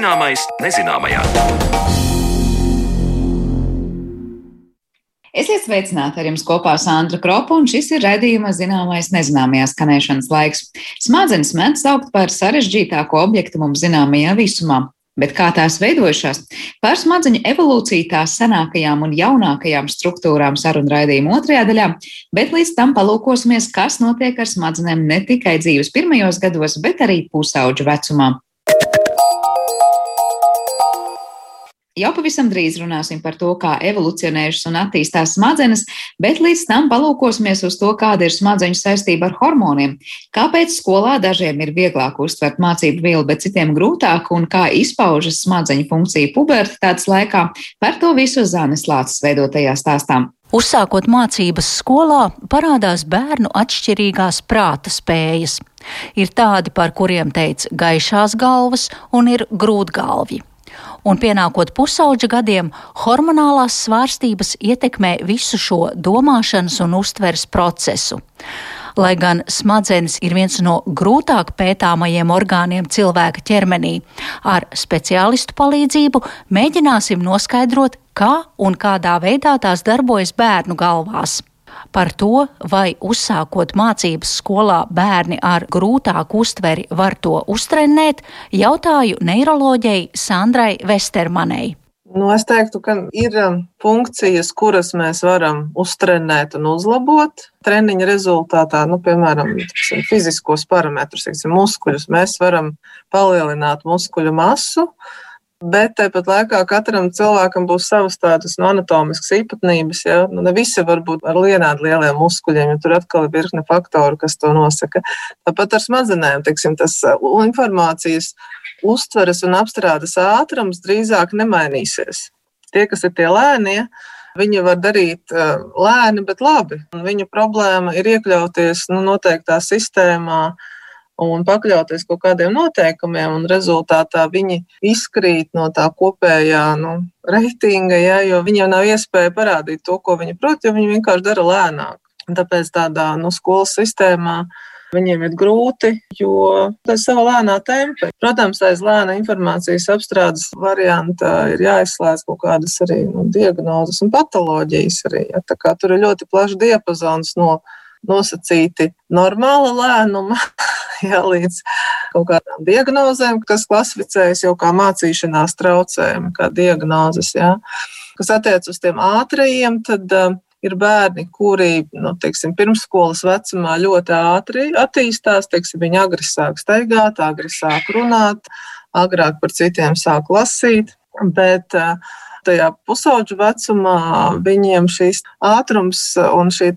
Zināmais nezināmajā. Esiet sveicināti ar jums kopā Sandra Kropa, un šis ir raidījuma zināmais nezināmajā skanēšanas laiks. Smadzenes mēdz saukt par sarežģītāko objektu mums zināmajā visumā. Bet kā tās veidojušās? Par smadzeņu evolūciju tās senākajām un jaunākajām struktūrām sarunu raidījuma otrajā daļā, bet līdz tam palūkosimies, kas notiek ar smadzenēm ne tikai dzīves pirmajos gados, bet arī pusauģu vecumā. Jau pavisam drīz runāsim par to, kā evolucionējušas un attīstās smadzenes, bet līdz tam palūkosimies uz to, kāda ir smadzeņu saistība ar hormoniem, kāpēc skolā dažiem ir vieglāk uztvert mācību vielu, bet citiem grūtāk, un kā izpaužas smadzeņu funkcija pubertātes laikā. Par to visu Zānes Lācis veidotajā stāstā. Uzsākot mācības skolā, parādās bērnu atšķirīgās prāta spējas. Ir tādi, par kuriem teica gaišās galvas, un ir grūtgalvi un pienākot pusauģa gadiem, hormonālās svārstības ietekmē visu šo domāšanas un uztveres procesu. Lai gan smadzenes ir viens no grūtāk pētāmajiem orgāniem cilvēka ķermenī, ar speciālistu palīdzību mēģināsim noskaidrot, kā un kādā veidā tās darbojas bērnu galvās. Par to, vai uzsākot mācības skolā bērni ar grūtāku uztveri var to uztrenēt, jautāju neiroloģijai Sandrai Vestermanei. Nu, es teiktu, ka ir um, funkcijas, kuras mēs varam uztrenēt un uzlabot. Treniņa rezultātā, nu, piemēram, tiksim, fiziskos parametrus, tiksim, muskuļus, mēs varam palielināt muskuļu masu. Uh, Bet tāpat laikā katram cilvēkam būs savas tādas no anatomiskas īpatnības. Ja? Nu, ne visi var būt ar vienādi lieliem muskuļiem, jo tur atkal ir virkne faktoru, kas to nosaka. Tāpat ar smadzenēm, teiksim, tas uh, informācijas uztveres un apstrādes ātrums drīzāk nemainīsies. Tie, kas ir tie lēnie, Viņi var darīt uh, lēni, bet labi. Un viņu problēma ir iekļauties nu, noteiktā sistēmā, un pakļauties kaut kādiem noteikumiem, un rezultātā viņi izkrīt no tā kopējā nu, reitinga, ja, jo viņiem nav iespēja parādīt to, ko viņi prot, jo viņi vienkārši dara lēnāk. Tāpēc tādā nu, skolas sistēmā Viņiem ir grūti, jo tas ir savā lēnā tempā. Protams, aiz lēna informācijas apstrādes varianta ir jāizslēdz kaut kādas arī nu, diagnozes un patoloģijas. Arī, ja. Tur ir ļoti plašs diapazons no nosacīti normāla lēnuma, jā, līdz kaut kādām diagnozēm, kas klasificējas jau kā mācīšanās traucējumi, kā diagnozes. Jā. Kas attiec uz tiem ātrajiem, tad uh, ir bērni, kuri nu, teiksim, pirmsskolas vecumā ļoti ātri attīstās. Teiksim, viņi agri sāk staigāt, agri sāk runāt, agrāk par citiem sāk lasīt. Bet uh, tajā pusauģu vecumā viņiem šīs ātrums un šī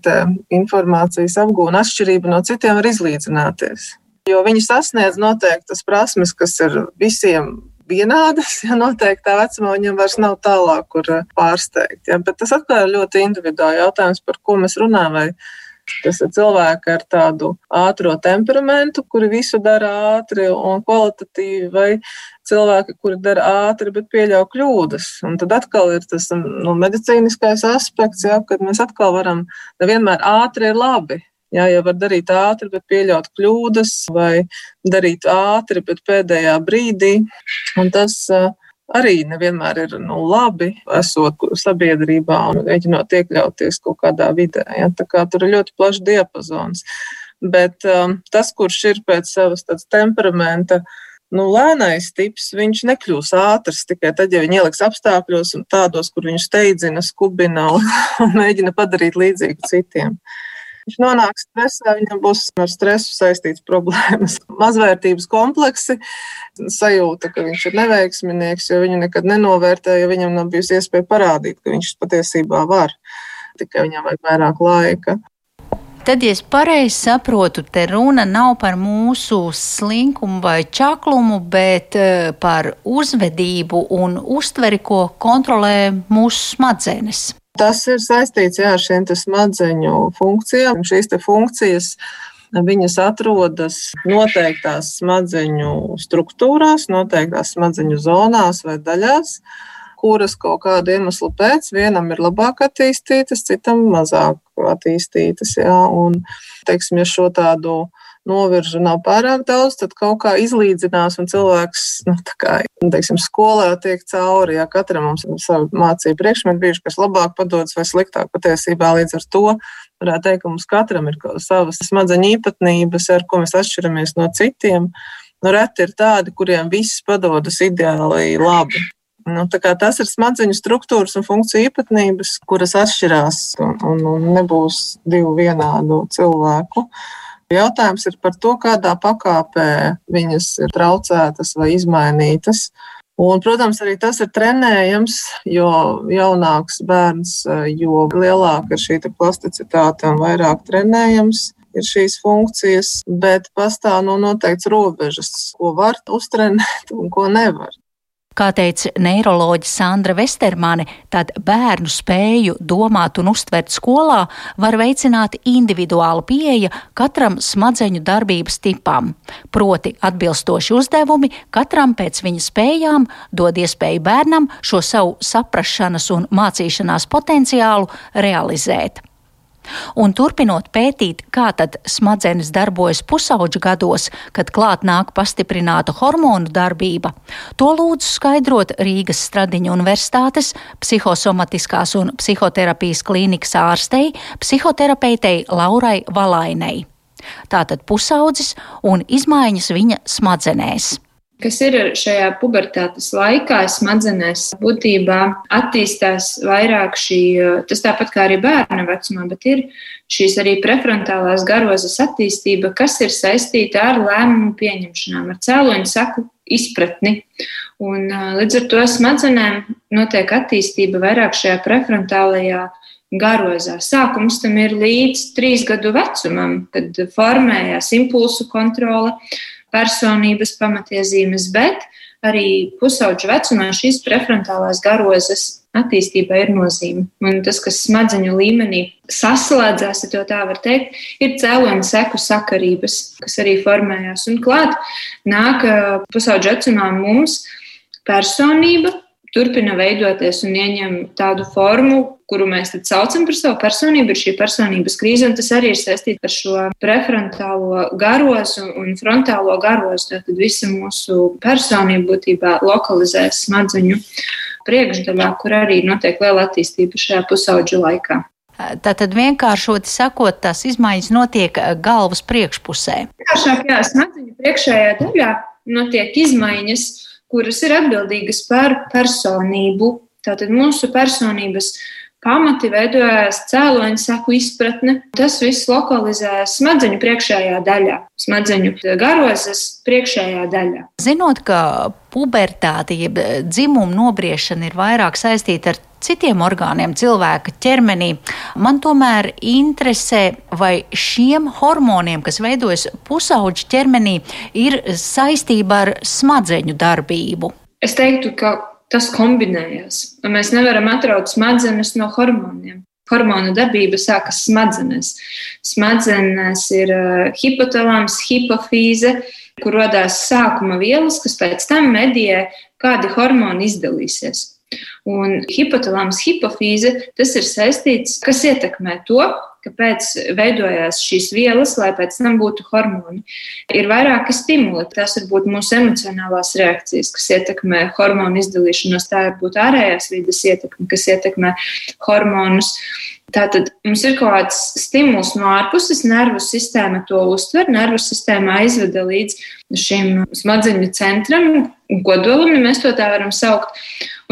informācijas apgūna atšķirība no citiem var izlīdzināties. Jo viņi sasniedz noteiktas prasmes, kas ir visiem vienādas, ja noteiktā vecumā viņam vairs nav tālāk, kur pārsteigt. Ja? Bet tas atkal ir ļoti individuāli jautājums, par ko mēs runājam. Tas ir cilvēki ar tādu ātrā temperamentu, kuri visu dara ātri un kvalitatīvi, vai cilvēki, kuri dara ātri, bet pieļauj kļūdas. Un tad atkal ir tas nu, medicīniskais aspekts, ja, kad mēs atkal varam, nevienmēr ātri ir labi. Jā, jau var darīt ātri, bet pieļaut kļūdas, vai darīt ātri, bet pēdējā brīdī. Un tas uh, arī nevienmēr ir nu, labi, esot sabiedrībā un mēģinot iekļauties kaut kādā vidē. Ja? Tā kā tur ir ļoti plašs diapazons. Bet um, tas, kurš ir pēc savas temperamenta, nu, lēnais tips, viņš nekļūs ātrs tikai tad, ja viņi ieliks apstākļos un tādos, kur viņš steidzina, skubina un, un mēģina padarīt līdzīgu citiem. Viņš nonāks stresā, viņam būs ar stresu saistīts problēmas. Mazvērtības kompleksi, sajūta, ka viņš ir neveiksminieks, jo viņu nekad nenovērtē, jo viņam nav bijusi iespēja parādīt, ka viņš patiesībā var. Tikai viņam vajag vairāk laika. Tad, ja es pareizi saprotu, te runa nav par mūsu slinkumu vai čaklumu, bet eh, par uzvedību un uztveri, ko kontrolē mūsu smadzenes. Tas ir saistīts jā, ar šiem smadzeņu funkcijām. Šīs funkcijas viņas atrodas noteiktās smadzeņu struktūrās, noteiktās smadzeņu zonās vai daļās, kuras kaut kādu iemeslu pēc vienam ir labāk attīstītas, citam mazāk attīstītas. Jā. Un, teiksim, ja šo tādu noviržu nav pārāk daudz, tad kaut kā izlīdzinās un cilvēks, nu, tā kā, nu, teiksim, skolā tiek cauri, ja katram mums ir savi mācību priekšmeti bijuši, kas labāk padodas vai sliktāk patiesībā līdz ar to. Varētu teikt, ka mums katram ir savas smadzeņu īpatnības, ar ko mēs atšķiramies no citiem. Nu, reti ir tādi, kuriem viss padodas ideāli labi. Nu, tas ir smadzeņu struktūras un funkciju īpatnības, kuras atšķirās un, un, un nebūs divu vienādu cilvēku. Jautājums ir par to, kādā pakāpē viņas ir traucētas vai izmainītas. Un, protams, arī tas ir trenējams, jo jaunāks bērns, jo lielāka ir šī plasticitāte un vairāk trenējams ir šīs funkcijas, bet pastāv no noteikts robežas, ko var uztrenēt un ko nevar. Kā teica neiroloģija Sandra Vestermane, tad bērnu spēju domāt un uztvert skolā var veicināt individuāla pieeja katram smadzeņu darbības tipam. Proti, atbilstoši uzdevumi katram pēc viņa spējām dod iespēju bērnam šo savu saprašanas un mācīšanās potenciālu realizēt. Un turpinot pētīt, kā tad smadzenes darbojas pusauģu gados, kad klāt nāk pastiprināta hormonu darbība, to lūdzu skaidrot Rīgas Stradiņu Universitātes psihosomatiskās un psihoterapijas klīnikas ārstei, psihoterapeitei Laurai Valainei. Tātad pusaudzis un izmaiņas viņa smadzenēs kas ir šajā pubertātes laikā, smadzenēs būtībā attīstās vairāk šī, tas tāpat kā arī bērna vecumā, bet ir šīs arī prefrontālās garozas attīstība, kas ir saistīta ar lēmumu pieņemšanām, ar cēloņu saku izpratni. Un, līdz ar to smadzenēm notiek attīstība vairāk šajā prefrontālajā garozā. Sākums tam ir līdz trīs gadu vecumam, kad formējās impulsu kontrole personības pamatiezīmes, bet arī pusauģu vecumā šīs prefrontālās garozes attīstībai ir nozīme. Un tas, kas smadzeņu līmenī saslēdzās, ja tā var teikt, ir cēloņa seku sakarības, kas arī formējās. Un klāt nāk pusauģu vecumā mums personība, turpina veidoties un ieņem tādu formu, kuru mēs saucam par savu personību, ir šī personības krīze, tas arī ir saistīts ar šo prefrontālo garozu un frontālo garozu. Tātad visa mūsu personība būtībā lokalizēs smadzeņu priekšdaļā, kur arī notiek liela attīstība šajā pusauģu laikā. Tātad vienkāršot sakot, tās izmaiņas notiek galvas priekšpusē. Vienkāršāk, jā, smadzeņu priekšējā daļā notiek izmaiņas, kuras ir atbildīgas par personību. Tātad mūsu personības pamati veidojās cēloņa saku izpratne. Tas viss lokalizējas smadzeņu priekšējā daļā, smadzeņu garozes priekšējā daļā. Zinot, ka pubertāte, jeb dzimuma nobriešana ir vairāk saistīta ar citiem orgāniem cilvēka ķermenī. Man tomēr interesē, vai šiem hormoniem, kas veidojas pusauģa ķermenī, ir saistība ar smadzeņu darbību. Es teiktu, ka tas kombinējas. Mēs nevaram atraut smadzenes no hormoniem. Hormonu darbība sākas smadzenēs. Smadzenēs ir uh, hipotalāms, hipofīze, kur radās sākuma vielas, kas pēc tam medijē, kādi hormoni izdalīsies. Un hipotalāms, hipofīze, tas ir saistīts, kas ietekmē to, kāpēc veidojās šīs vielas, lai pēc tam būtu hormoni. Ir vairāki stimuli. Tas var būt mūsu emocionālās reakcijas, kas ietekmē hormonu izdalīšanos. Tā var būt ārējās vidas ietekme, kas ietekmē hormonus. Tātad mums ir kaut kāds stimuls no ārpuses, nervu sistēma to uztver, nervu sistēma aizveda līdz šim smadzeņu centram, kodolam, ja mēs to tā varam saukt.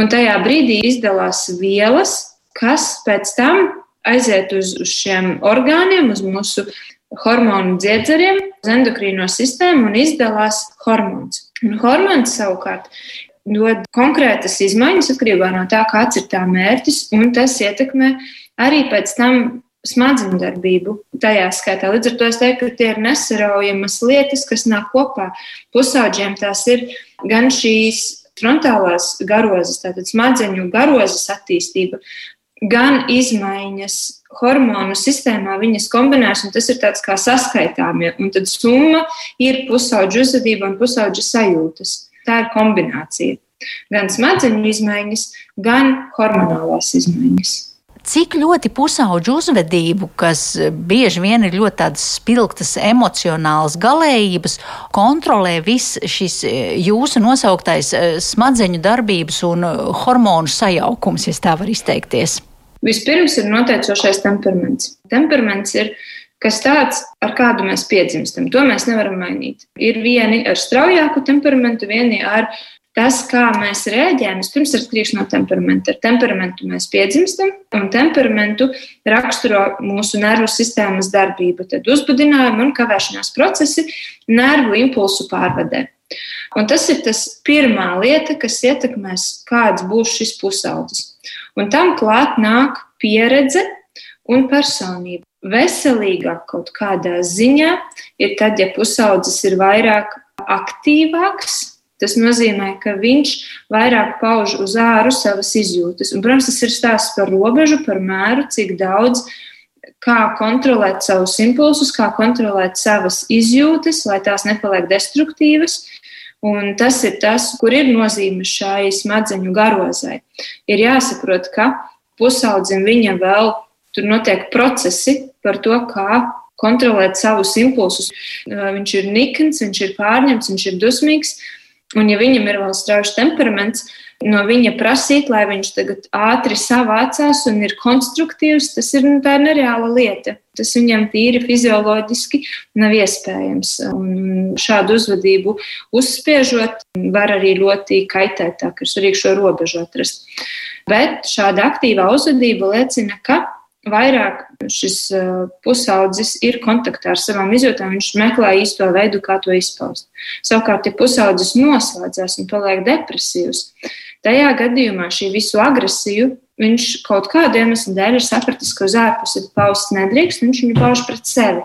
Un tajā brīdī izdalās vielas, kas pēc tam aiziet uz, uz šiem orgāniem, uz mūsu hormonu dziedzeriem, uz endokrīno sistēmu un izdalās hormons. Un hormons savukārt dod konkrētas izmaiņas atkarībā no tā, kāds ir tā mērķis, un tas ietekmē arī pēc tam smadzeņu darbību tajā skaitā. Līdz ar to es teiktu, ka tie ir nesaraujamas lietas, kas nāk kopā. Pusauģiem tās ir gan šīs frontālās garozes, tātad smadzeņu garozes attīstība, gan izmaiņas hormonu sistēmā, viņas kombinēs, un tas ir tāds kā saskaitāmie. Un tad summa ir pusauģa uzvedība un pusauģa sajūtas. Tā ir kombinācija. Gan smadzeņu izmaiņas, gan hormonālās izmaiņas. Cik ļoti pusauģu uzvedību, kas bieži vien ir ļoti tādas spilgtas, emocionālas galējības, kontrolē viss šis jūsu nosauktais smadzeņu darbības un hormonu sajaukums, ja tā var izteikties? Vispirms ir noteicošais temperaments. Temperaments ir kas tāds, ar kādu mēs piedzimstam. To mēs nevaram mainīt. Ir vieni ar straujāku temperamentu, vieni ar tas, kā mēs reaģējam, vispirms ir atkarīgs no temperamenta. Ar temperamentu mēs piedzimstam, un temperamentu raksturo mūsu nervu sistēmas darbību, tad uzbudinājumi un kavēšanās procesi nervu impulsu pārvadē. Un tas ir tas pirmā lieta, kas ietekmēs, kāds būs šis pusaudzis. Un tam klāt nāk pieredze un personība. Veselīgāk kaut kādā ziņā ir tad, ja pusaudzis ir vairāk aktīvāks, Tas nozīmē, ka viņš vairāk pauž uz āru savas izjūtas. Un, protams, tas ir stāsts par robežu, par mēru, cik daudz, kā kontrolēt savus impulsus, kā kontrolēt savas izjūtas, lai tās nepaliek destruktīvas. Un tas ir tas, kur ir nozīme šai smadzeņu garozai. Ir jāsaprot, ka pusaudzim viņa vēl tur notiek procesi par to, kā kontrolēt savus impulsus. Viņš ir nikns, viņš ir pārņemts, viņš ir dusmīgs. Un, ja viņam ir vēl strauji temperaments, no viņa prasīt, lai viņš tagad ātri savācās un ir konstruktīvs, tas ir, nu, ir nereāla lieta. Tas viņam tīri fizioloģiski nav iespējams. Un šādu uzvedību uzspiežot, var arī ļoti kaitēt, tā ka ir svarīgi šo robežu atrast. Bet šāda aktīvā uzvedība liecina, ka vairāk šis uh, pusaudzis ir kontaktā ar savām izjūtām, viņš meklē īsto veidu, kā to izpaust. Savukārt, ja pusaudzis noslēdzas un paliek depresīvs, tajā gadījumā šī visu agresiju viņš kaut kādu iemeslu dēļ ir sapratis, ka uz ārpusi paust nedrīkst, un viņš viņu pauž pret sevi.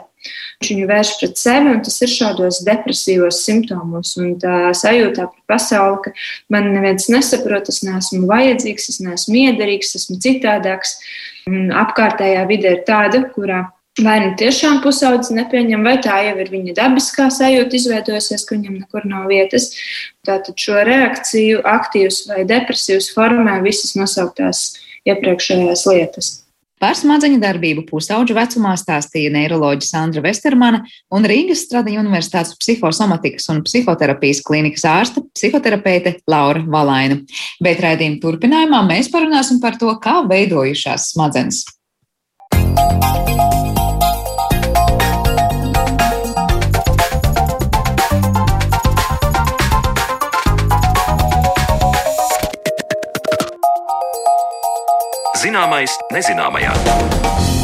Viņš viņu vērš pret sevi, un tas ir šādos depresīvos simptomos. Un tā sajūta par pasauli, ka man neviens nesaprot, es neesmu vajadzīgs, es neesmu iederīgs, esmu citādāks. Un apkārtējā vide ir tāda, kurā vai nu tiešām pusaudzis nepieņem, vai tā jau ir viņa dabiskā sajūta izveidojusies, ka viņam nekur nav vietas. Tātad šo reakciju aktīvs vai depresīvs formē visas nosauktās iepriekšējās lietas. Par smadzeņu darbību pusauģu vecumā stāstīja neiroloģija Sandra Vestermana un Rīgas Stradiņa Universitātes psihosomatikas un psihoterapijas klīnikas ārste psihoterapeite Laura Valaina. Bet raidījuma turpinājumā mēs parunāsim par to, kā veidojušās smadzenes. Zināmais nezināmajā.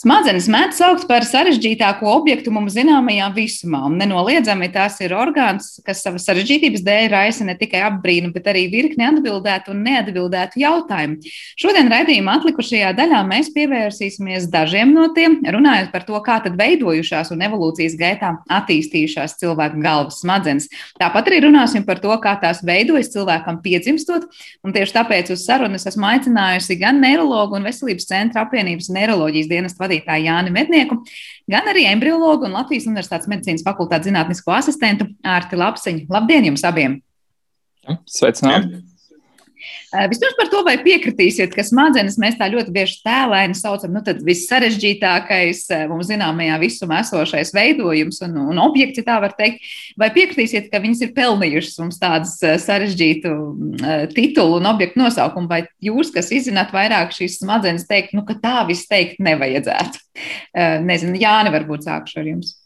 Smadzenes mēdz saukt par sarežģītāko objektu mums zināmajā visumā, un nenoliedzami tās ir orgāns, kas savas sarežģītības dēļ raisa ne tikai apbrīnu, bet arī virkni atbildētu un neatbildētu jautājumu. Šodien raidījuma atlikušajā daļā mēs pievērsīsimies dažiem no tiem, runājot par to, kā tad veidojušās un evolūcijas gaitā attīstījušās cilvēku galvas smadzenes. Tāpat arī runāsim par to, kā tās veidojas cilvēkam piedzimstot, un tieši tāpēc uz sarunas esmu aicinājusi gan neiroloģu un veselības centra apvienības neiroloģijas dienestu vadītāju Jāni Mednieku, gan arī embriologu un Latvijas Universitātes medicīnas fakultātes zinātnisko asistentu Ārti Lapseņu. Labdien jums abiem! Sveicināti! Vispirms par to, vai piekritīsiet, ka smadzenes mēs tā ļoti bieži tēlēni saucam, nu tad vissarežģītākais mums zināmajā visumā esošais veidojums un, un objekts, tā var teikt, vai piekritīsiet, ka viņas ir pelnījušas mums tādas sarežģītu titulu un objektu nosaukumu, vai jūs, kas izzināt vairāk šīs smadzenes, teikt, nu ka tā viss teikt nevajadzētu? Nezinu, Jāni, varbūt sākšu ar jums.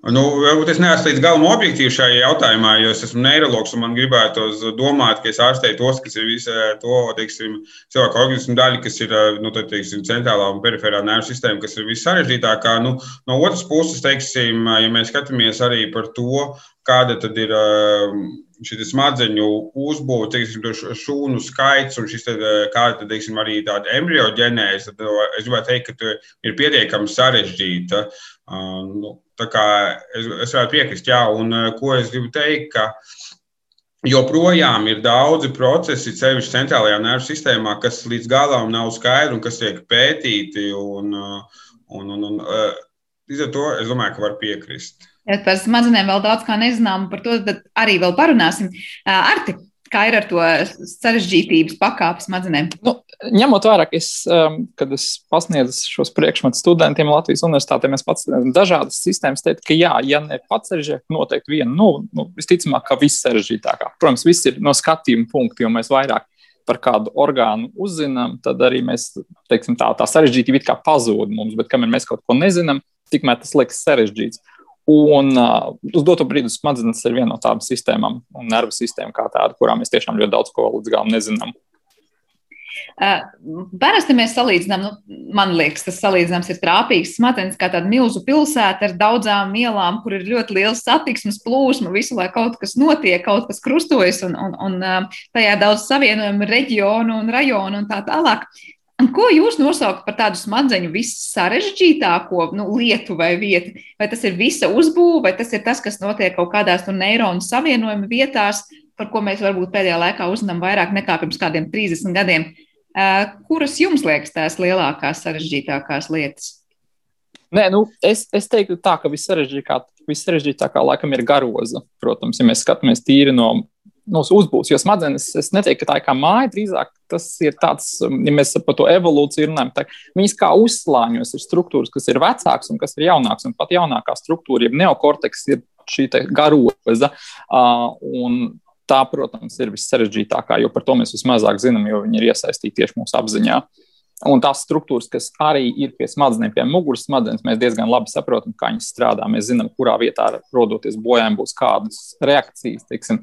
Nu, varbūt es neesmu līdz galam objektīvs šajā jautājumā, jo es esmu neiroloģis un man gribētu domāt, ka es ārstēju tos, kas ir visi to teiksim, cilvēku organismu daļa, kas ir nu, tad, teiksim, centrālā un periferā nervu sistēma, kas ir vissarežģītākā. Nu, no otras puses, teiksim, ja mēs skatāmies arī par to, kāda tad ir šī smadzeņu uzbūve, teiksim, šūnu skaits un šis, tad, kāda tad, teiksim, arī tāda embrioģenēze, tad es gribētu teikt, ka ir pietiekami sarežģīta. Nu, Tā kā es, es varētu piekrist, jā, un eh, ko es gribu teikt, ka joprojām ir daudzi procesi, sevišķi centrālajā nervu sistēmā, kas līdz galam nav skaidri un kas tiek pētīti. Un, eh, un, un, un, eh, līdz ar to es domāju, ka var piekrist. Par smadzenēm vēl daudz kā nezinām, par to arī vēl parunāsim. Arti, Kā ir ar to sarežģītības pakāpi smadzenēm? Nu, ņemot vērā, ka es, kad es pasniedzu šos priekšmetus studentiem Latvijas universitātē, mēs pats dažādas sistēmas teikt, ka jā, ja ne pats sarežģītāk, noteikti viena, nu, nu visticamāk, ka viss sarežģītākā. Protams, viss ir no skatījuma punkta, jo mēs vairāk par kādu orgānu uzzinām, tad arī mēs, teiksim, tā, tā sarežģītība it kā pazūd mums, bet kamēr mēs kaut ko nezinām, tikmēr tas liekas sarežģīts. Un uh, uz doto brīdi smadzenes ir viena no tādām sistēmām, un nervu sistēma kā tāda, kurā mēs tiešām ļoti daudz ko līdz galam nezinām. Uh, parasti mēs salīdzinām, nu, man liekas, tas salīdzināms ir trāpīgs. Smadzenes kā tāda milzu pilsēta ar daudzām ielām, kur ir ļoti liels satiksmes plūsma, visu laiku kaut kas notiek, kaut kas krustojas, un, un, un tajā daudz savienojumu reģionu un rajonu un tā tālāk. Un ko jūs nosaucat par tādu smadzeņu vissarežģītāko nu, lietu vai vietu? Vai tas ir visa uzbūve, vai tas ir tas, kas notiek kaut kādās neironu savienojuma vietās, par ko mēs varbūt pēdējā laikā uzzinām vairāk nekā pirms kādiem 30 gadiem? Kuras jums liekas tās lielākās, sarežģītākās lietas? Nē, nu, es, es teiktu, tā, ka vissarežģītākā, vissarežģītākā laikam ir garoza. Protams, ja mēs skatāmies tīri no nu, uzbūves. Jo smadzenes, es neteiktu, ka tā ir kā māja, drīzāk tas ir tāds, um, ja mēs par to evolūciju runājam, tā, viņas kā uzslāņos ir struktūras, kas ir vecākas un kas ir jaunākas. Un pat jaunākā struktūra, jeb neokorteks, ir šī garoza. Uh, tā, protams, ir vissarežģītākā, jo par to mēs vismazāk zinām, jo viņi ir iesaistīti tieši mūsu apziņā. Uh, Un tās struktūras, kas arī ir pie smadzenēm, pie muguras smadzenes, mēs diezgan labi saprotam, kā viņas strādā. Mēs zinām, kurā vietā rodoties bojājumi, būs kādas reakcijas, teiksim,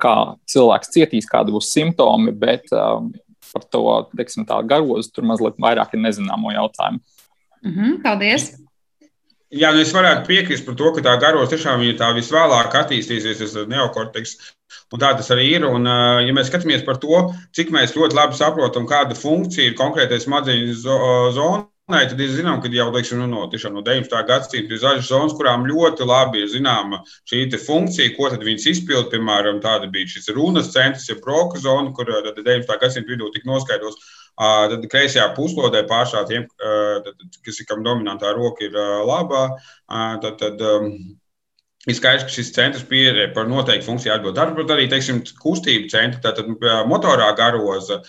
kā cilvēks cietīs, kādi būs simptomi, bet um, par to teiksim, garozu tur mazliet vairāk ir nezināmo jautājumu. Mm -hmm, paldies! Jā, nu es varētu piekrist par to, ka tā garos tiešām ir tā visvēlāk attīstīsies, tas neokorteks. Un tā tas arī ir. Un, ja mēs skatāmies par to, cik mēs ļoti labi saprotam, kāda funkcija ir konkrētai smadzeņu zonai, tad ir zinām, ka jau teiksim, nu, no, no 19. gadsimta ir dažas zonas, kurām ļoti labi ir zināma šī funkcija, ko viņas izpild. Piemēram, tāda bija šis runas centrs, ja broka zona, kur 19. gadsimta vidū tika noskaidrots Tad kreisajā puslodē pašā tiem, kas ir kam dominantā roka ir labā, tad, tad Ir skaidrs, ka šis centrs pierādīja par noteiktu funkciju atbildēt. Tāpat arī teiksim, kustību centri, tātad motorā garoza,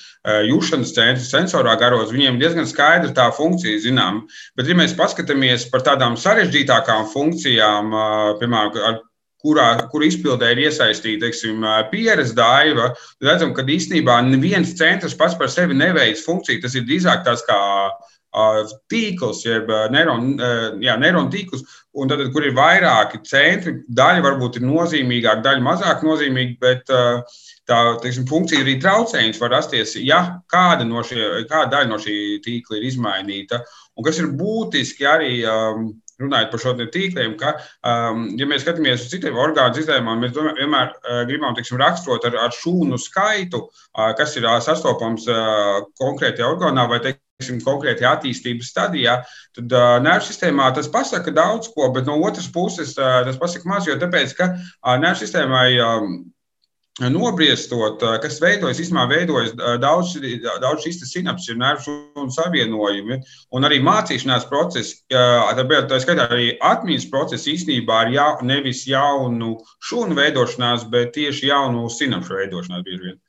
jūšanas centrs, sensorā garoza, viņiem diezgan skaidra tā funkcija, zinām. Bet, ja mēs paskatāmies par tādām sarežģītākām funkcijām, piemēram, kurā, kur izpildē ir iesaistīta teiksim, pieredze daiva, redzam, ka īstenībā neviens centrs pats par sevi neveic funkciju. Tas ir drīzāk tāds kā tīkls, jeb neironu tīkls, un tad, kur ir vairāki centri, daļa varbūt ir nozīmīgāka, daļa mazāk nozīmīga, bet tā teiksim, funkcija arī traucējums var rasties, ja kāda, no šie, kāda daļa no šī tīkla ir izmainīta. Un kas ir būtiski arī um, runājot par šādiem tīkliem, ka, um, ja mēs skatāmies uz citiem orgānu sistēmām, mēs domā, vienmēr uh, gribam tiksim, raksturot ar, ar šūnu skaitu, uh, kas ir uh, sastopams uh, konkrētajā orgānā vai teiksim, konkrētajā attīstības stadijā, tad uh, nervu sistēmā tas pasaka daudz ko, bet no otras puses uh, tas pasaka maz, jo tāpēc, ka uh, nervu sistēmai um, nobriestot, kas veidojas, īstenībā veidojas daudz, daudz šīs sinapses, nervu un savienojumi, un arī mācīšanās process, tāpēc tā skaitā arī atmiņas process īstenībā ir ja, nevis jaunu šūnu veidošanās, bet tieši jaunu sinapšu veidošanās bieži vien.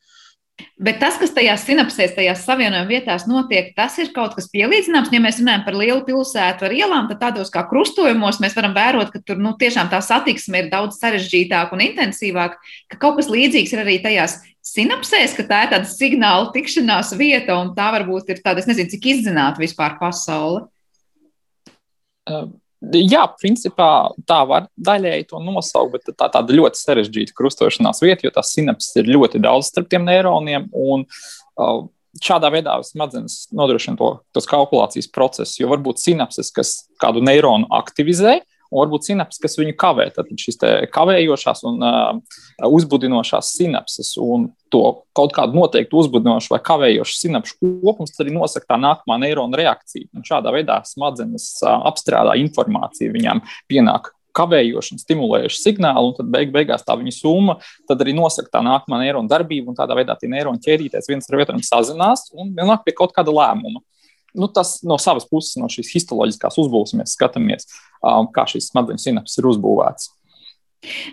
Bet tas, kas tajās sinapsēs, tajās savienojuma vietās notiek, tas ir kaut kas pielīdzināms. Ja mēs runājam par lielu pilsētu ar ielām, tad tādos kā krustojumos mēs varam vērot, ka tur nu, tiešām tā satiksme ir daudz sarežģītāka un intensīvāka, ka kaut kas līdzīgs ir arī tajās sinapsēs, ka tā ir tāda signāla tikšanās vieta un tā varbūt ir tāda, es nezinu, cik izzināta vispār pasaule. Um Jā, principā tā var daļēji to nosaukt, bet tā tāda ļoti sarežģīta krustošanās vieta, jo tās sinapses ir ļoti daudz starp tiem neironiem. Un, uh, Šādā veidā smadzenes nodrošina to, tos kalkulācijas procesus, jo varbūt sinapses, kas kādu neironu aktivizē, un varbūt sinapses, kas viņu kavē. Tad šīs kavējošās un uh, uzbudinošās sinapses un to kaut kādu noteiktu uzbudinošu vai kavējošu sinapšu kopums arī nosaka tā nākamā neirona reakcija. Un šādā veidā smadzenes uh, apstrādā informāciju, viņām pienāk kavējoša, stimulējoša signāla, un tad beig beigās tā viņa summa arī nosaka tā nākamā neirona darbība, un tādā veidā tie neironi ķerīties viens ar otru sazinās un nonāk pie kaut kāda lēmuma nu, tas no savas puses, no šīs histoloģiskās uzbūves, mēs skatāmies, um, kā šīs smadzeņu sinapses ir uzbūvētas.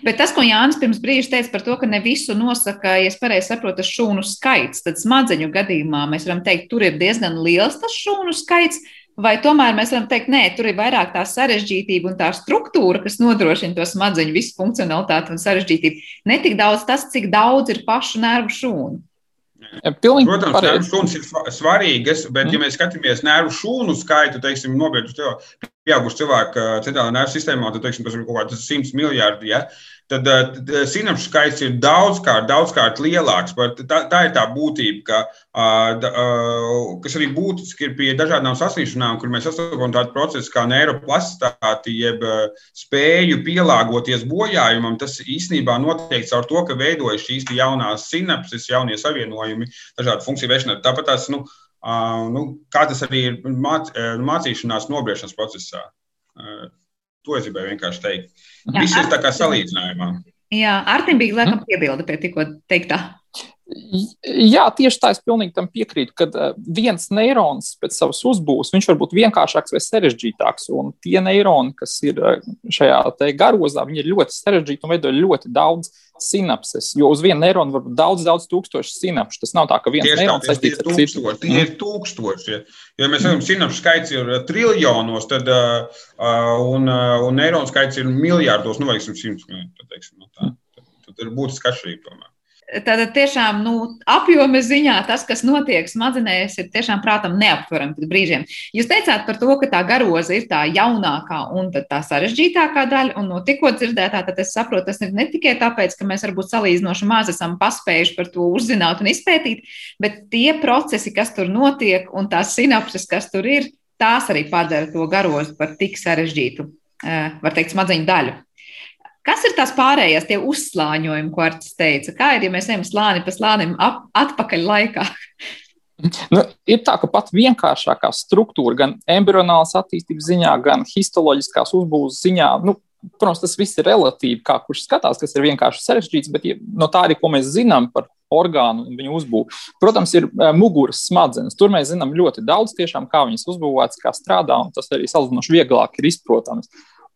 Bet tas, ko Jānis pirms brīža teica par to, ka ne visu nosaka, ja es pareizi saprotu, šūnu skaits, tad smadzeņu gadījumā mēs varam teikt, tur ir diezgan liels tas šūnu skaits. Vai tomēr mēs varam teikt, nē, tur ir vairāk tā sarežģītība un tā struktūra, kas nodrošina to smadzeņu visu funkcionalitāti un sarežģītību. Ne tik daudz tas, cik daudz ir pašu nervu šūnu. Pilnīgi Protams, nervu šūnas ir svarīgas, bet, mm. ja mēs skatāmies nervu šūnu skaitu, teiksim, nobrieduši pieaugušu cilvēku centrālajā nervu sistēmā, tad, teiksim, tas ir kaut kāds 100 miljardi. Ja? Tad uh, sinapšu skaits ir daudzkārt, daudzkārt lielāks. Tā, tā ir tā būtība, ka, kas arī būtiski ir pie dažādām saslimšanām, kur mēs sastopam tādu procesu kā neiroplasitāti, jeb spēju pielāgoties bojājumam. Tas īstenībā notiek caur to, ka veidojas šīs jaunās sinapses, jaunie savienojumi dažādu funkciju veišanai. Tāpat tās, nu, nu, kā tas arī ir māc, mācīšanās nobriešanas procesā. To es gribēju vienkārši teikt. Viss ir tā kā salīdzinājumā. Jā, Artim bija laikam piebilde pie tikko teiktā. Jā, tieši tā, es pilnīgi tam piekrītu, ka uh, viens neirons pēc savas uzbūves, viņš var būt vienkāršāks vai sarežģītāks. Un tie neironi, kas ir uh, šajā garozā, viņi ir ļoti sarežģīti un veido ļoti daudz sinapses. Jo uz vienu neironu var būt daudz, daudz tūkstošu sinapšu. Tas nav tā, ka viens neirons saistīts ar citu. Tie ir tūkstoši. Ja, ja mēs redzam, sinapšu skaits ir triljonos, tad uh, un, un neironu skaits ir miljārdos, nu, vai simts, tad, teiksim, no tā. Tad, tad ir būtiski atšķirība tomēr. Tātad tiešām nu, apjoma ziņā tas, kas notiek smadzenēs, ir tiešām prātam neaptverami pēc brīžiem. Jūs teicāt par to, ka tā garoza ir tā jaunākā un tā sarežģītākā daļa, un no tikko dzirdētā, tad es saprotu, tas ir ne tikai tāpēc, ka mēs varbūt salīdzinoši maz esam paspējuši par to uzzināt un izpētīt, bet tie procesi, kas tur notiek, un tās sinapses, kas tur ir, tās arī padara to garozu par tik sarežģītu, eh, var teikt, smadzeņu daļu. Kas ir tās pārējās, tie uzslāņojumi, ko Arts teica? Kā ir, ja mēs ejam slāni pa slānim ap, atpakaļ laikā? Nu, ir tā, ka pat vienkāršākā struktūra, gan embrionālas attīstības ziņā, gan histoloģiskās uzbūves ziņā, nu, protams, tas viss ir relatīvi, kā kurš skatās, kas ir vienkārši sarežģīts, bet no tā arī, ko mēs zinām par orgānu un viņu uzbūvi. Protams, ir uh, muguras smadzenes. Tur mēs zinām ļoti daudz, tiešām, kā viņas uzbūvētas, kā strādā, un tas arī salīdzinoši vieglāk ir izprotams.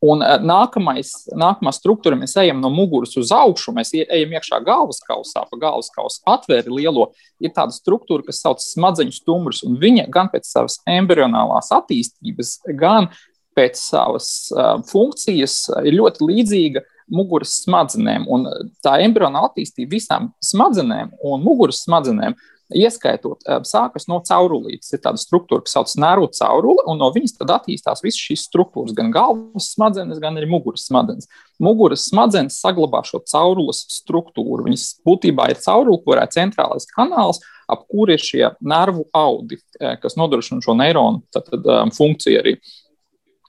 Un eh, nākamais, nākamā struktūra, mēs ejam no muguras uz augšu, mēs ejam iekšā galvas kausā, pa galvas kausu atvēri lielo. Ir tāda struktūra, kas sauc smadzeņu stumbrus, un viņa gan pēc savas embrionālās attīstības, gan pēc savas uh, funkcijas ir ļoti līdzīga muguras smadzenēm. Un tā embrionāla attīstība visām smadzenēm un muguras smadzenēm ieskaitot, sākas no caurulītes. Ir tāda struktūra, kas saucas nervu caurule, un no viņas tad attīstās visas šīs struktūras, gan galvas smadzenes, gan arī muguras smadzenes. Muguras smadzenes saglabā šo caurules struktūru. Viņas būtībā ir caurule, kurā ir centrālais kanāls, ap kuru ir šie nervu audi, kas nodrošina šo neironu tad, tad, um, funkciju arī.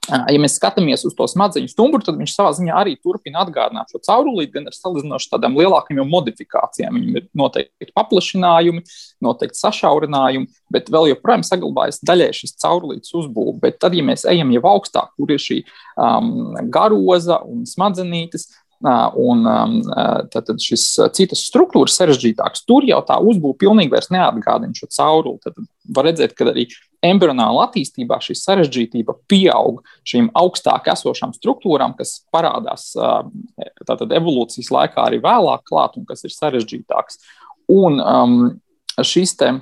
Ja mēs skatāmies uz to smadzeņu stumbru, tad viņš savā ziņā arī turpina atgādināt šo caurulīti, gan ar salīdzinoši tādām lielākām modifikācijām. Viņam ir noteikti paplašinājumi, noteikti sašaurinājumi, bet vēl joprojām saglabājas daļai šis caurulītes uzbūve. Bet tad, ja mēs ejam jau augstāk, kur ir šī um, garoza un smadzenītes, un tātad šis citas struktūras sarežģītāks, tur jau tā uzbūve pilnīgi vairs neatgādina šo cauruli. Tad var redzēt, ka arī embrionāla attīstībā šī sarežģītība pieaug šīm augstāk esošām struktūrām, kas parādās tātad evolūcijas laikā arī vēlāk klāt un kas ir sarežģītāks. Un um, šīs te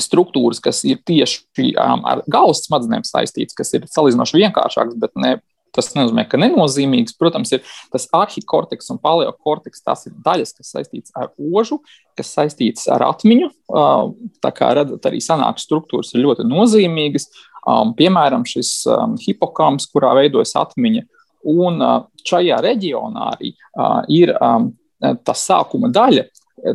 struktūras, kas ir tieši um, ar galvas smadzenēm saistītas, kas ir salīdzinoši vienkāršākas, bet ne Tas nenozīmē, ka nenozīmīgs. Protams, ir tas arhikorteks un paleokorteks. Tas ir daļas, kas saistītas ar ožu, kas saistītas ar atmiņu. Tā kā redzat, arī sanāks struktūras ir ļoti nozīmīgas. Piemēram, šis hipokams, kurā veidojas atmiņa. Un šajā reģionā arī ir tā sākuma daļa,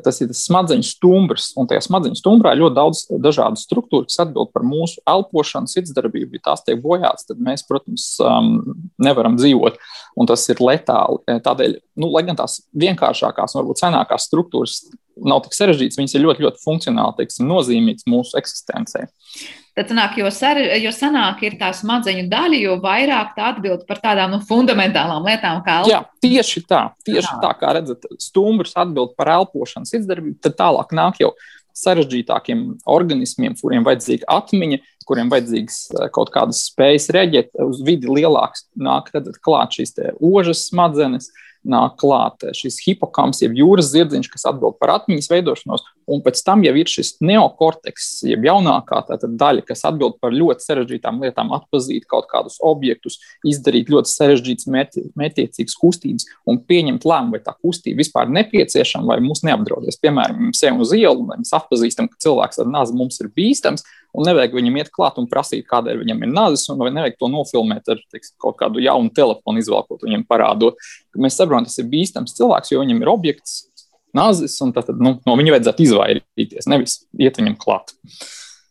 tas ir tas smadzeņu stumbrs. Un tajā smadzeņu stumbrā ir ļoti daudz dažādu struktūru, kas atbild par mūsu elpošanu, sirdsdarbību. Ja tās tiek bojātas, tad mēs, protams, um, nevaram dzīvot. Un tas ir letāli. Tādēļ, nu, lai gan tās vienkāršākās, varbūt senākās struktūras nav tik sarežģītas, viņas ir ļoti, ļoti funkcionāli, teiksim, nozīmīgas mūsu eksistencei. Tad sanāk, jo, sar, jo senāk ir tā smadzeņu daļa, jo vairāk tā atbild par tādām nu, fundamentālām lietām kā elpošana. Jā, tieši tā, tieši tā, tā kā redzat, stumbrs atbild par elpošanas izdarbību, tad tālāk nāk jau sarežģītākiem organismiem, kuriem vajadzīga atmiņa, kuriem vajadzīgas eh, kaut kādas spējas reaģēt uz vidi lielākas, nāk tad klāt šīs ožas smadzenes, nāk klāt šis hipokams, jeb jūras zirdziņš, kas atbild par atmiņas veidošanos, un pēc tam jau ir šis neokorteks, jeb jaunākā daļa, kas atbild par ļoti sarežģītām lietām, atpazīt kaut kādus objektus, izdarīt ļoti sarežģītas, mērķiecīgas kustības un pieņemt lēmumu, vai tā kustība vispār nepieciešama vai mūs neapdraudēs. Piemēram, mēs ejam uz ielu, mēs atpazīstam, ka cilvēks ar nāzi mums ir bīstams, un nevajag viņam iet klāt un prasīt, kādēļ viņam ir nāzis, un vai nevajag to nofilmēt ar teiks, kaut kādu jaunu telefonu, izvēlkot viņam parādot. Mēs saprotam, tas ir bīstams cilvēks, jo viņam ir objekts, nāzis, un tad nu, no viņa vajadzētu izvairīties, nevis iet viņam klāt.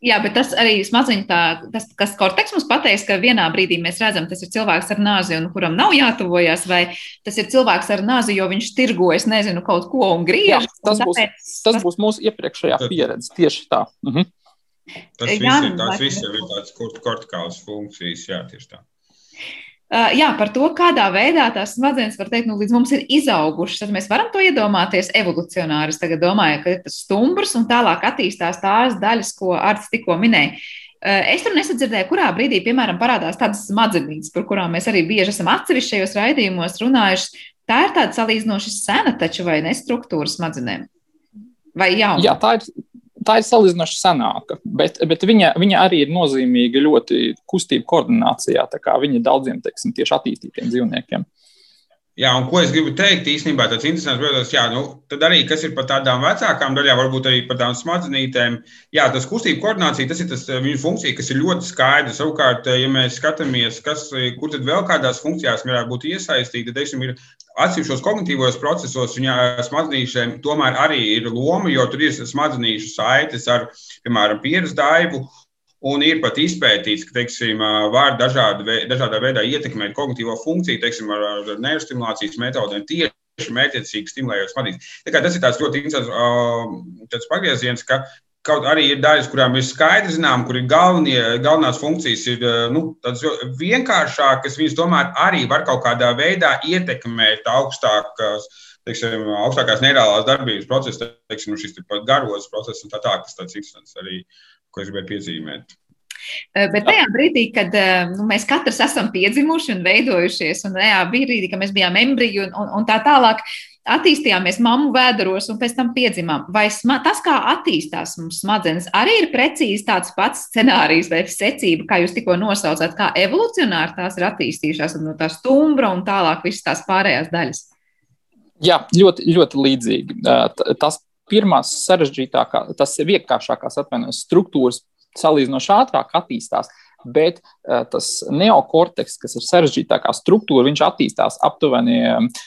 Jā, bet tas arī smadziņš, tā, tas, kas korteks mums pateiks, ka vienā brīdī mēs redzam, tas ir cilvēks ar nāzi, un kuram nav jātuvojas, vai tas ir cilvēks ar nāzi, jo viņš tirgojas, nezinu, kaut ko un griež. Jā, tas, būs, tāpēc, tas būs mūsu iepriekšējā pieredze, tieši tā. Mhm. Tas viss jā, ir tāds, viss jau ir tāds kortikāls funkcijas, jā, tieši tā. Uh, jā, par to, kādā veidā tās smadzenes var teikt, nu, līdz mums ir izaugušas. Tad mēs varam to iedomāties evolucionāri. Es tagad domāju, ka tas stumbrs un tālāk attīstās tās daļas, ko Arts tikko minēja. Uh, es tur nesadzirdēju, kurā brīdī, piemēram, parādās tādas smadzenes, par kurām mēs arī bieži esam atsevišķajos raidījumos runājuši. Tā ir tāda salīdzinoši sena, taču vai ne struktūra smadzenēm? Vai jauna? Jā, tā ir, tā ir salīdzinoši senāka, bet, bet viņa, viņa arī ir nozīmīga ļoti kustību koordinācijā. Viņa daudziem teiksim, tieši attīstītiem dzīvniekiem. Jā, un ko es gribu teikt, īstenībā tas interesants, protams, jā, nu, tad arī kas ir par tādām vecākām daļām, varbūt arī par tādām smadzenītēm. Jā, tas kustību koordinācija, tas ir tas viņu funkcija, kas ir ļoti skaidra. Savukārt, ja mēs skatāmies, kas, kur tad vēl kādās funkcijās varētu būt iesaistīti, tad, teiksim, ir atsevišķos kognitīvos procesos viņa smadzenīšiem tomēr arī ir loma, jo tur ir smadzenīšu saites ar, piemēram, pieredzi daivu. Un ir pat izpētīts, ka teiksim, var dažādi, dažādā veidā ietekmēt kognitīvo funkciju, teiksim, ar, ar neirostimulācijas metodēm tieši mērķiecīgi stimulējot smadzenes. Tas ir ļoti interesants pagrieziens, ka Kaut arī ir daļas, kurām ir skaidri zinām, kur ir galvenie, galvenās funkcijas, ir nu, tādas vienkāršākas. Viņas tomēr arī var kaut kādā veidā ietekmēt augstākās, teiksim, augstākās neirālās darbības procesus, teiksim, šis pat garos process un tā tā, kas tāds interesants arī, ko es gribēju piezīmēt. Bet tajā brīdī, kad nu, mēs katrs esam piedzimuši un veidojušies, un tajā brīdī, kad mēs bijām embriji un, un, un tā tālāk, attīstījāmies mammu vēderos un pēc tam piedzimām. Vai sma, tas, kā attīstās mums smadzenes, arī ir precīzi tāds pats scenārijs vai secība, kā jūs tikko nosaucāt, kā evolucionāri tās ir attīstījušās no tā stumbra un tālāk visas tās pārējās daļas? Jā, ļoti, ļoti līdzīgi. Tas pirmās sarežģītākās, tas vienkāršākās atvainojas struktūras salīdzinoši ātrāk attīstās bet uh, tas neokorteks, kas ir sarežģītākā struktūra, viņš attīstās aptuveni uh,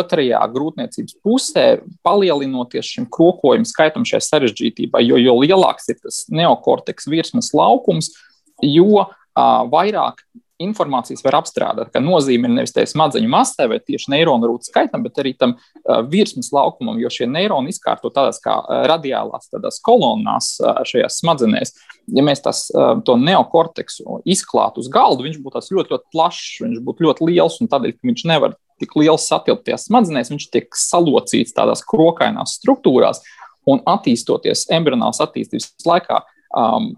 otrajā grūtniecības pusē, palielinoties šim krokojuma skaitam šai sarežģītībai. Jo, jo lielāks ir tas neokorteks virsmas laukums, jo uh, vairāk informācijas var apstrādāt, ka nozīme ir nevis tai smadzeņu masai vai tieši neironu rūtas skaitam, bet arī tam virsmas laukumam, jo šie neironi izkārto tādās kā radiālās tādās kolonnās šajās smadzenēs. Ja mēs tas, to neokorteksu izklātu uz galdu, viņš būtu ļoti, ļoti plašs, viņš būtu ļoti liels un tādēļ, ka viņš nevar tik liels satilpt tajās smadzenēs, viņš tiek salocīts tādās krokainās struktūrās un attīstoties embrionālās attīstības laikā. Um,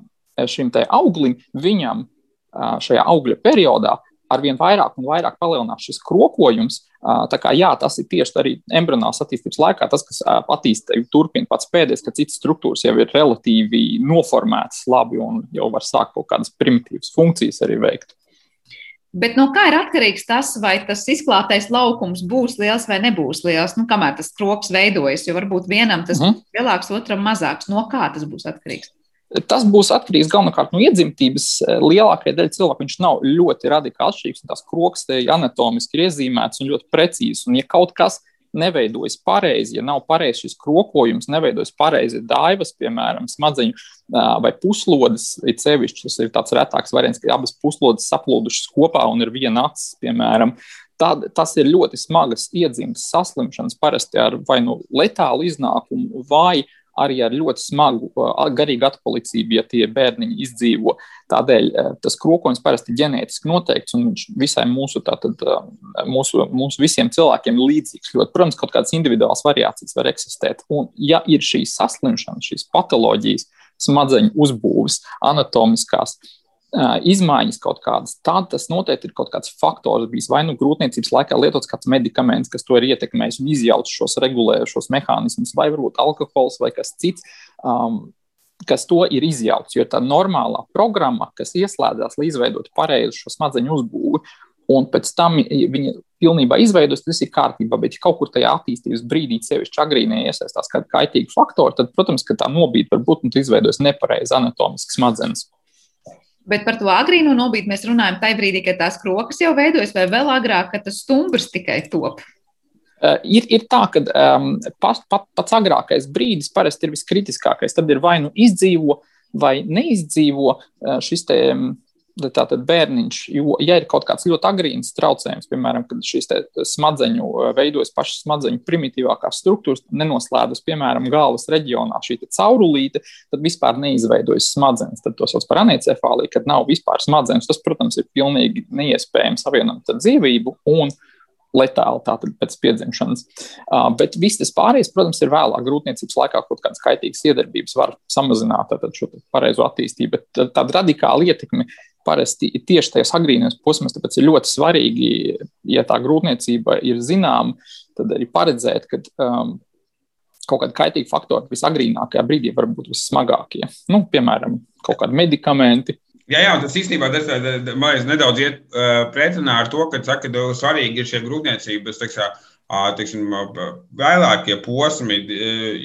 šim auglim, viņam šajā augļa periodā arvien vairāk un vairāk palielinās šis krokojums. Tā kā jā, tas ir tieši arī embrionālās attīstības laikā, tas, kas attīstība turpina pats pēdējais, ka citas struktūras jau ir relatīvi noformētas labi un jau var sākt kaut kādas primitīvas funkcijas arī veikt. Bet no kā ir atkarīgs tas, vai tas izklātais laukums būs liels vai nebūs liels, nu, kamēr tas krops veidojas? Jo varbūt vienam tas mm. -hmm. būs lielāks, otram mazāks. No kā tas būs atkarīgs? Tas būs atkarīgs galvenokārt no iedzimtības. Lielākajai daļai cilvēku viņš nav ļoti radikāli atšķirīgs. Tās krokstēji anatomiski ir iezīmēts un ļoti precīzi. Un, ja kaut kas neveidojas pareizi, ja nav pareizs šis krokojums, neveidojas pareizi daivas, piemēram, smadzeņu vai puslodes, ir sevišķi tas ir tāds retāks variants, ka abas puslodes saplūdušas kopā un ir viena acis, piemēram. Tad, tas ir ļoti smagas iedzimtas saslimšanas, parasti ar vai nu letālu iznākumu, vai uh, arī ar ļoti smagu garīgu atpalicību, ja tie bērniņi izdzīvo. Tādēļ tas krokojums parasti ir ģenētiski noteikts, un viņš visai mūsu, tātad, mūsu, mūsu visiem cilvēkiem ir līdzīgs. Ļoti, protams, kaut kādas individuālas variācijas var eksistēt. Un, ja ir šīs saslimšanas, šīs patoloģijas, smadzeņu uzbūves, anatomiskās, izmaiņas kaut kādas, tad tas noteikti ir kaut kāds faktors bijis. Vai nu grūtniecības laikā lietots kāds medikaments, kas to ir ietekmējis un izjaucis šos regulējušos mehānismus, vai varbūt alkohols vai kas cits. Um, kas to ir izjaucis. Jo tā normālā programma, kas ieslēdzās, lai izveidotu pareizu šo smadzeņu uzbūvi, un pēc tam viņa pilnībā izveidos, tas ir kārtībā. Bet, ja kaut kur tajā attīstības brīdī, sevišķi agrīnē, iesaistās kādi kaitīgi faktori, tad, protams, tā nobīde var būt un izveidos nepareizi anatomiski smadzenes. Bet par to agrīno nobīdi mēs runājam tajā brīdī, kad tās krokas jau veidojas, vai vēl agrāk, kad tas stumbrs tikai top. Uh, ir, ir tā, ka um, pat, pat, pats agrākais brīdis parasti ir viskritiskākais. Tad ir vai nu izdzīvo, vai neizdzīvo šis te, um, tātad bērniņš. Jo, ja ir kaut kāds ļoti agrīns traucējums, piemēram, kad šīs smadzeņu veidojas pašas smadzeņu primitīvākās struktūras, nenoslēdzas, piemēram, galvas reģionā šī caurulīte, tad vispār neizveidojas smadzenes. Tad to sauc par aneicefāliju, kad nav vispār smadzenes. Tas, protams, ir pilnīgi neiespējams savienot ar dzīvību. Un, letāli tātad pēc piedzimšanas. Uh, bet viss tas pārējais, protams, ir vēlāk grūtniecības laikā kaut kādas kaitīgas iedarbības var samazināt tātad, šo pareizo attīstību, bet tāda radikāla ietekme parasti tieši tajos agrīnijos posmos, tāpēc ir ļoti svarīgi, ja tā grūtniecība ir zināma, tad arī paredzēt, ka um, kaut kādi kaitīgi faktori visagrīnākajā brīdī var būt vissmagākie. Nu, piemēram, kaut kādi medikamenti, Jā, jā, tas īstenībā tas, tas nedaudz iet uh, pretrunā ar to, ka saka, ka svarīgi ir šie grūtniecības teksā, uh, teiksim, vēlākie posmi.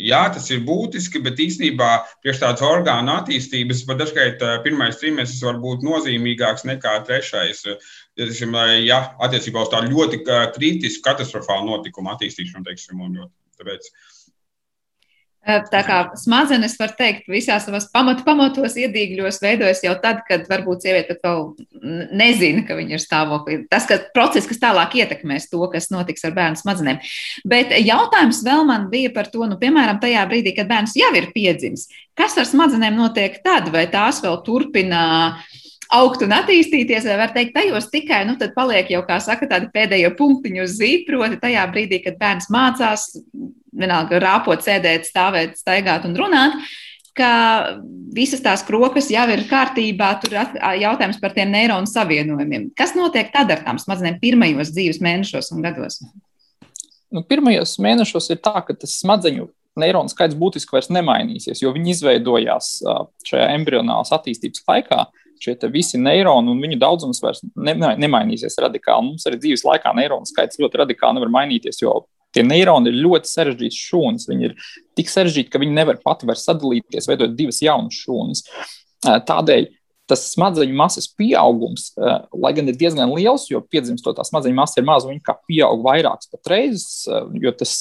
Jā, tas ir būtiski, bet īstenībā priekš tādas orgānu attīstības pat dažkārt pirmais trimestris var būt nozīmīgāks nekā trešais. Teiksim, ja attiecībā uz tādu ļoti kritisku, katastrofālu notikumu attīstīšanu, teiksim, un ļoti. Tāpēc, uh, Tā kā smadzenes, var teikt, visās savās pamatu pamatos iedīgļos veidojas jau tad, kad varbūt sieviete vēl nezina, ka viņa ir stāvoklī. Tas, ka process, kas tālāk ietekmēs to, kas notiks ar bērnu smadzenēm. Bet jautājums vēl man bija par to, nu, piemēram, tajā brīdī, kad bērns jau ir piedzimis, kas ar smadzenēm notiek tad, vai tās vēl turpina augt un attīstīties, vai var teikt, tajos tikai, nu, tad paliek jau, kā saka, tādi pēdējie punktiņi uz zīd, proti tajā brīdī, kad bērns mācās, vienalga rāpot, sēdēt, stāvēt, staigāt un runāt, ka visas tās krokas jau ir kārtībā, tur ir jautājums par tiem neironu savienojumiem. Kas notiek tad ar tām smadzenēm pirmajos dzīves mēnešos un gados? Nu, pirmajos mēnešos ir tā, ka tas smadzeņu neironu skaits būtiski vairs nemainīsies, jo viņi izveidojās šajā embrionālās attīstības laikā šie visi neironi un viņu daudzums vairs ne, nemainīsies radikāli. Mums arī dzīves laikā neironu skaits ļoti radikāli nevar mainīties, jo tie neironi ir ļoti sarežģīti šūnas. Viņi ir tik sarežģīti, ka viņi nevar pati vairs sadalīties, veidot divas jaunas šūnas. Tādēļ tas smadzeņu masas pieaugums, lai gan ir diezgan liels, jo piedzimstot tā smadzeņu masa ir maza, viņa kā pieaug vairākas pat reizes, jo tas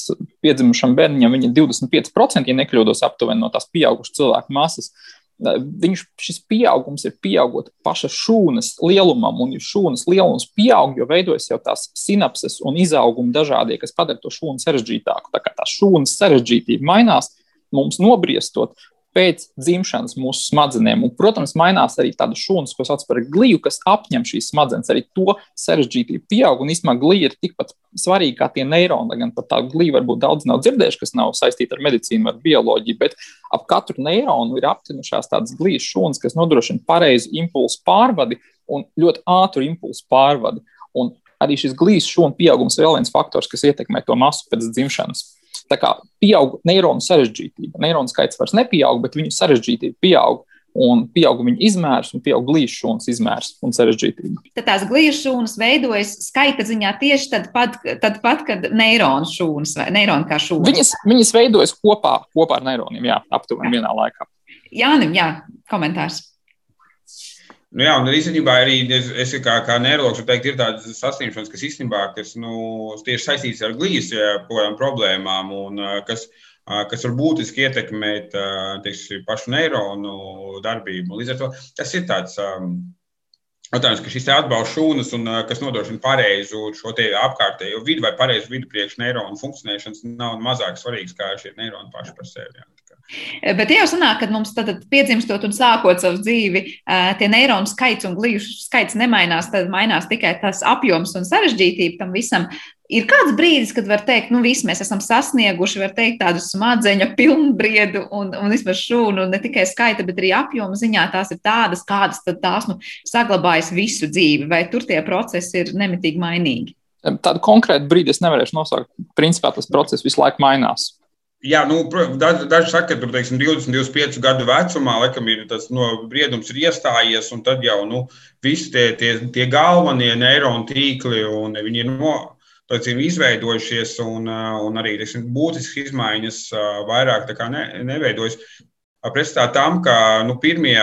piedzimušam bērniņam ir 25%, ja nekļūdos aptuveni no tās pieaugušas cilvēku masas. Uh, Viņš, šis pieaugums ir pieaugot paša šūnas lielumam, un ja šūnas lielums pieaug, jo veidojas jau tās sinapses un izaugumi dažādie, kas padara to šūnu sarežģītāku. Tā kā tā šūnas sarežģītība mainās, mums nobriestot, pēc dzimšanas mūsu smadzenēm. Un, protams, mainās arī tāda šūnas, ko sauc par gliju, kas apņem šīs smadzenes. Arī to sarežģītība pieaug. Un īstenībā glija ir tikpat svarīga kā tie neironi. Lai gan par tādu gliju varbūt daudz nav dzirdējuši, kas nav saistīta ar medicīnu, ar bioloģiju. Bet ap katru neironu ir aptinušās tādas glijas šūnas, kas nodrošina pareizu impulsu pārvadi un ļoti ātru impulsu pārvadi. Un arī šis glijas šūnu pieaugums ir vēl viens faktors, kas ietekmē to masu pēc dzimšanas. Tā kā pieaug neironu sarežģītība. Neironu skaits vairs nepieaug, bet viņu sarežģītība pieaug. Un pieaug viņa izmērs, un pieaug glīzes šūnas izmērs un sarežģītība. Tad tās glīzes šūnas veidojas skaita ziņā tieši tad, pat, tad pat kad neironu šūnas vai neironu kā šūnas. Viņas, viņas veidojas kopā, kopā ar neironiem, jā, aptuveni vienā laikā. Jānim, jā, komentārs. Nu, jā, un īstenībā arī es, es kā, kā neiroloģis teikt, ir tādas saslimšanas, kas īstenībā kas, nu, tieši saistītas ar glīzes problēmām un kas, kas var būtiski ietekmēt teiksim, pašu neironu darbību. Līdz ar to tas ir tāds. Jautājums, ka šis atbalsta šūnas un kas nodrošina pareizu šo apkārtējo vidi vai pareizu vidi priekš neironu funkcionēšanas, nav mazāk svarīgs kā šie neironi paši par sevi. Bet jau sanāk, ka mums tad piedzimstot un sākot savu dzīvi, tie neironu skaits un glīšu skaits nemainās, tad mainās tikai tas apjoms un sarežģītība tam visam. Ir kāds brīdis, kad var teikt, nu, viss mēs esam sasnieguši, var teikt, tādu smadzeņu pilnbriedu un, un vismaz šūnu, ne tikai skaita, bet arī apjoma ziņā tās ir tādas, kādas tās nu, saglabājas visu dzīvi, vai tur tie procesi ir nemitīgi mainīgi? Tādu konkrētu brīdi es nevarēšu nosaukt. Principā tas process visu laiku mainās. Jā, nu, daži, daži saka, ka tur, teiksim, 20, 25 gadu vecumā laikam, ir tas no, briedums ir iestājies, un tad jau nu, visi tie, tie, tie galvenie neironu tīkli ir no, teiksim, izveidojušies, un, un arī teiksim, būtiskas izmaiņas vairāk ne, neveidojas. Pretstatā tam, ka nu, pirmie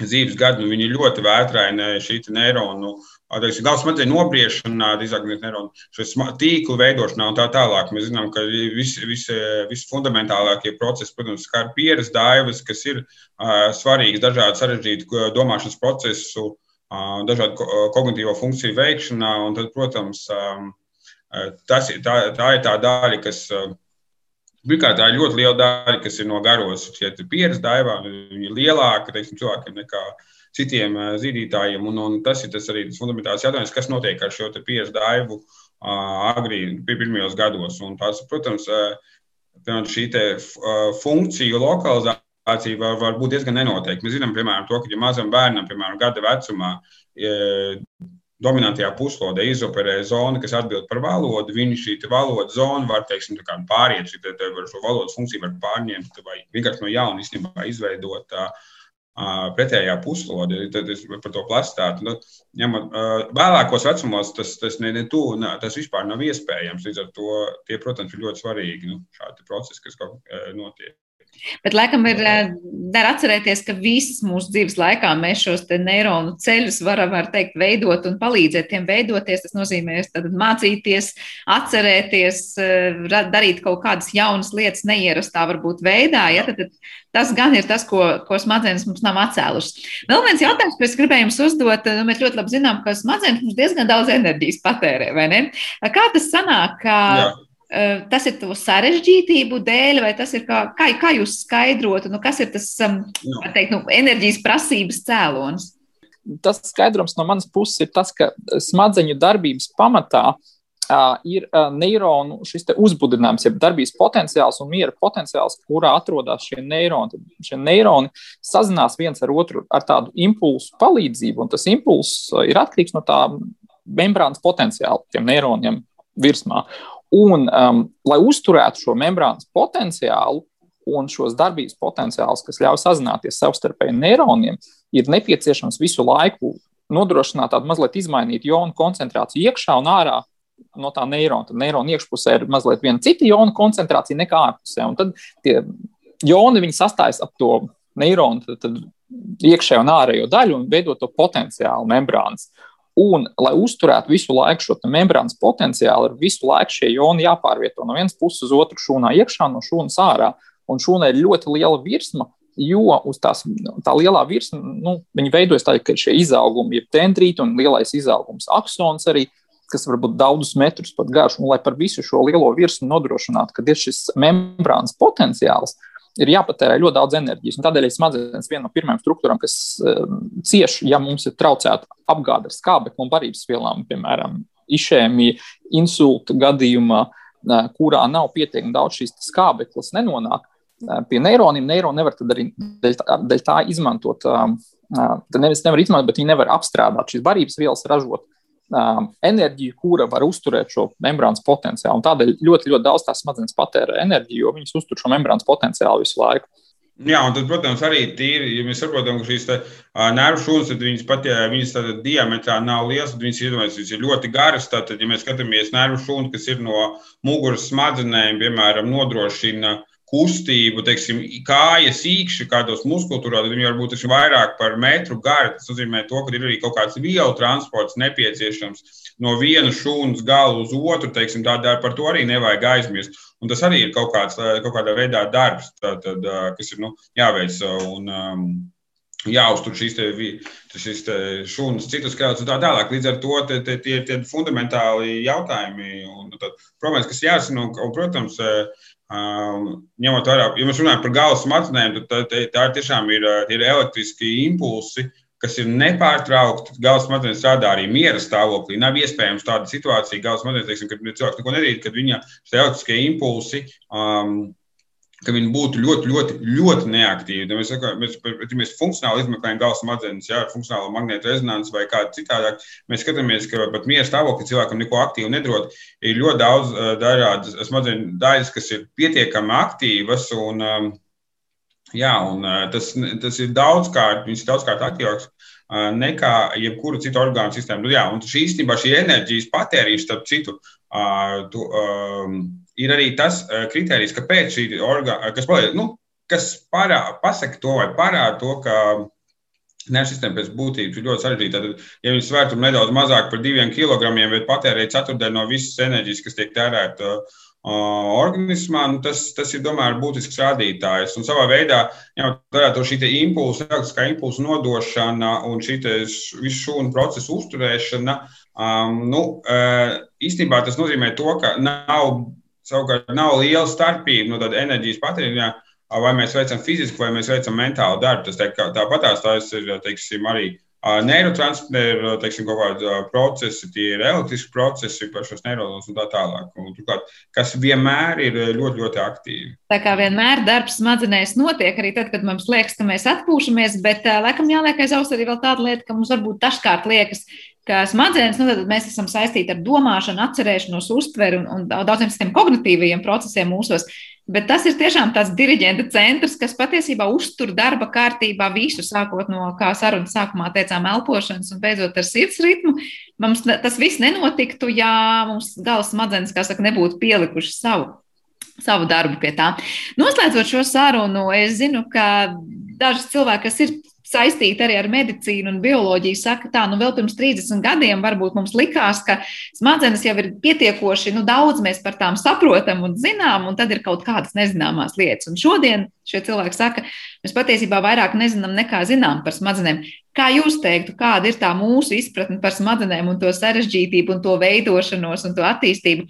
dzīves gadi nu, ir ļoti vētraini šī neironu. Nu, Teiksim, galvas smadzeņu nobriešana, drīzāk neironu tīklu veidošanā un tā tālāk. Mēs zinām, ka visi, visi, visi fundamentālākie procesi, protams, kā pieredze daivas, kas ir uh, svarīgas dažādu sarežģītu domāšanas procesu, uh, dažādu kognitīvo funkciju veikšanā. Tad, protams, tas, tā, tā ir tā daļa, kas. Pirmkārt, tā ir ļoti liela daļa, kas ir no garos. Šie pieredze daivā, ir lielāki teiksim, cilvēkiem nekā citiem zīdītājiem. Un, un tas ir tas arī tas fundamentāls jautājums, kas notiek ar šo pieredzi daivu agrīni, pirmajos gados. Un tās, protams, šī funkciju lokalizācija var, var būt diezgan nenoteikta. Mēs zinām, piemēram, to, ka ja mazam bērnam, piemēram, gada vecumā, dominantajā puslodē izoperē zona, kas atbild par valodu. Viņa šī valodas zona var teiksim, pāriet, šī, te, te, šo valodas funkciju var pārņemt vai vienkārši no jauna īstenībā izveidot. Uh, pretējā puslode, tad es par to plastātu. Nu, ņemot, vēlākos vecumos tas, tas, ne, ne tu, ne, tas vispār nav iespējams. Līdz ar to tie, protams, ir ļoti svarīgi nu, šādi procesi, kas kā notiek. Bet, laikam, ir dar atcerēties, ka visas mūsu dzīves laikā mēs šos neironu ceļus varam, var teikt, veidot un palīdzēt tiem veidoties. Tas nozīmē mācīties, atcerēties, darīt kaut kādas jaunas lietas, neierastā varbūt veidā. Ja? Tad, tad tas gan ir tas, ko, ko smadzenes mums nav atcēlušas. Vēl viens jautājums, ko es gribēju jums uzdot. Nu, mēs ļoti labi zinām, ka smadzenes mums diezgan daudz enerģijas patērē, vai ne? Kā tas sanāk? Ka... Jā Tas ir to sarežģītību dēļ, vai tas ir kā, kā, kā jūs skaidrotu, nu, kas ir tas teikt, nu, enerģijas prasības cēlonis? Tas skaidrums no manas puses ir tas, ka smadzeņu darbības pamatā uh, ir uh, neironu uzbudinājums, jeb darbības potenciāls un miera potenciāls, kurā atrodas šie neironi. Tad šie neironi sazinās viens ar otru ar tādu impulsu palīdzību, un tas impulss ir atkarīgs no tā membrānas potenciāla tiem neironiem virsmā. Un, um, lai uzturētu šo membrānas potenciālu un šos darbības potenciālus, kas ļauj sazināties savstarpēji neironiem, ir nepieciešams visu laiku nodrošināt tādu mazliet izmainītu jonu koncentrāciju iekšā un ārā no tā neirona. Tad neirona iekšpusē ir mazliet viena cita jona koncentrācija nekā ārpusē. Un tad tie joni sastājas ap to neironu, tad, tad iekšējo un ārējo daļu un veido to potenciālu membrānas. Un, lai uzturētu visu laiku šo membrānas potenciālu, ir visu laiku šie joni jāpārvieto no vienas puses uz otru šūnā iekšā, no šūnas ārā. Un šūnai ir ļoti liela virsma, jo uz tās, tā lielā virsma nu, veidojas tā, ka šie izaugumi, ir dendrīti un lielais izaugums, aksons arī, kas var būt daudzus metrus pat garš. Un, lai par visu šo lielo virsmu nodrošinātu, ka ir šis membrānas potenciāls, ir jāpatērē ļoti daudz enerģijas. Tādēļ smadzenes viena no pirmajām struktūrām, kas uh, cieš, ja mums ir traucēta apgāde ar skābekli un barības vielām, piemēram, išēmija, insulta gadījumā, uh, kurā nav pietiekami daudz šīs skābeklis, nenonāk uh, pie neironiem. Neironi nevar arī dēļ tā, dēļ tā izmantot. Tad nevis nevar izmantot, bet viņi nevar apstrādāt šīs barības vielas, ražot um, enerģiju, kura var uzturēt šo membrānas potenciālu. Un tādēļ ļoti, ļoti daudz tās smadzenes patērē enerģiju, jo viņas uztur šo membrānas potenciālu visu laiku. Jā, un tad, protams, arī tīri, ja mēs saprotam, ka šīs uh, nervu šūnas, tad viņas pat, ja viņas tātad diametrā nav lielas, tad viņas, iedomājas, viņas ir ļoti garas. Tātad, ja mēs skatāmies nervu šūnu, kas ir no muguras smadzenēm, piemēram, nodrošina uh, kustību, teiksim, kājas īkšķi kādos muskultūrā, tad viņi var būt vairāk par metru gari. Tas nozīmē, to, ka ir arī kaut kāds vielu transports nepieciešams no viena šūnas gala uz otru. Teiksim, tādā, par to arī nevajag aizmirst. Un tas arī ir kaut, kāds, kaut kādā veidā darbs, tā, tad, kas ir nu, jāveic. Un, um, jāuztur šīs, te, šīs te šūnas, citus skēlus un tā tālāk. Līdz ar to tie ir fundamentāli jautājumi. Un, problēmas, kas jāsaka, un, protams, Um, ņemot vērā, ja mēs runājam par galvas smadzenēm, tad tā, tā, tiešām ir, ir elektriski impulsi, kas ir nepārtraukti. Galvas smadzenes strādā arī miera stāvoklī. Nav iespējams tāda situācija, galvas smadzenes, teiksim, kad cilvēks neko nedarītu, kad viņa elektriskie impulsi. Um, ka viņi būtu ļoti, ļoti, ļoti neaktīvi. Mēs, mēs, ja mēs funkcionāli izmeklējam galvas smadzenes, ja funkcionālo magnētu rezonanci vai kādu citādāk, mēs skatāmies, ka pat miera stāvoklī cilvēkam neko aktīvu nedod. Ir ļoti daudz dažādas smadzeņu daļas, kas ir pietiekami aktīvas. Un, jā, un, tas, tas ir daudzkārt, viņas ir daudzkārt aktīvākas uh, nekā jebkura cita orgānu sistēma. Nu, jā, un šī īstenībā šī enerģijas patēriņš, starp citu, uh, tu, um, ir arī tas uh, kriterijs, kāpēc šī orgāna, kas, paliek, nu, kas parā, pasaka to vai parāda to, ka nervu sistēma pēc būtības ir ļoti sarežģīta. Tad, ja viņi svērtu nedaudz mazāk par diviem kilogramiem, bet patērē ceturdaļu no visas enerģijas, kas tiek tērēta uh, organismā, nu, tas, tas ir tomēr būtisks rādītājs. Un savā veidā, ņemot vērā to šī impulsu, elektriskā impulsu nodošana un šī visu šūnu procesu uzturēšana, um, nu, uh, īstenībā tas nozīmē to, ka nav Savukārt nav liela starpība no tāda enerģijas patēriņa, vai mēs veicam fizisku vai mēs veicam mentālu darbu. Tas tā, tāpatās tās ir teiksim, arī Neirotransmitēru teiksim, kaut kādi procesi, tie ir elektriski procesi par šos neironus un tā tālāk. Un, turklāt, kas vienmēr ir ļoti, ļoti aktīvi. Tā kā vienmēr darbs smadzenēs notiek arī tad, kad mums liekas, ka mēs atpūšamies, bet laikam jāliek aiz auss arī vēl tāda lieta, ka mums varbūt dažkārt liekas, ka smadzenes, nu, tad mēs esam saistīti ar domāšanu, atcerēšanos, uztveri un, un daudziem citiem kognitīviem procesiem mūsos. Bet tas ir tiešām tāds diriģenta centrs, kas patiesībā uztur darba kārtībā visu, sākot no, kā sarunas sākumā teicām, elpošanas un beidzot ar sirds ritmu. Mums tas viss nenotiktu, ja mums galvas smadzenes, kā saka, nebūtu pielikuši savu savu darbu pie tā. Noslēdzot šo sarunu, es zinu, ka daži cilvēki, kas ir saistīti arī ar medicīnu un bioloģiju, saka, tā, nu vēl pirms 30 gadiem varbūt mums likās, ka smadzenes jau ir pietiekoši nu, daudz, mēs par tām saprotam un zinām, un tad ir kaut kādas nezināmās lietas. Un šodien šie cilvēki saka, mēs patiesībā vairāk nezinām nekā zinām par smadzenēm. Kā jūs teiktu, kāda ir tā mūsu izpratne par smadzenēm un to sarežģītību un to veidošanos un to attīstību?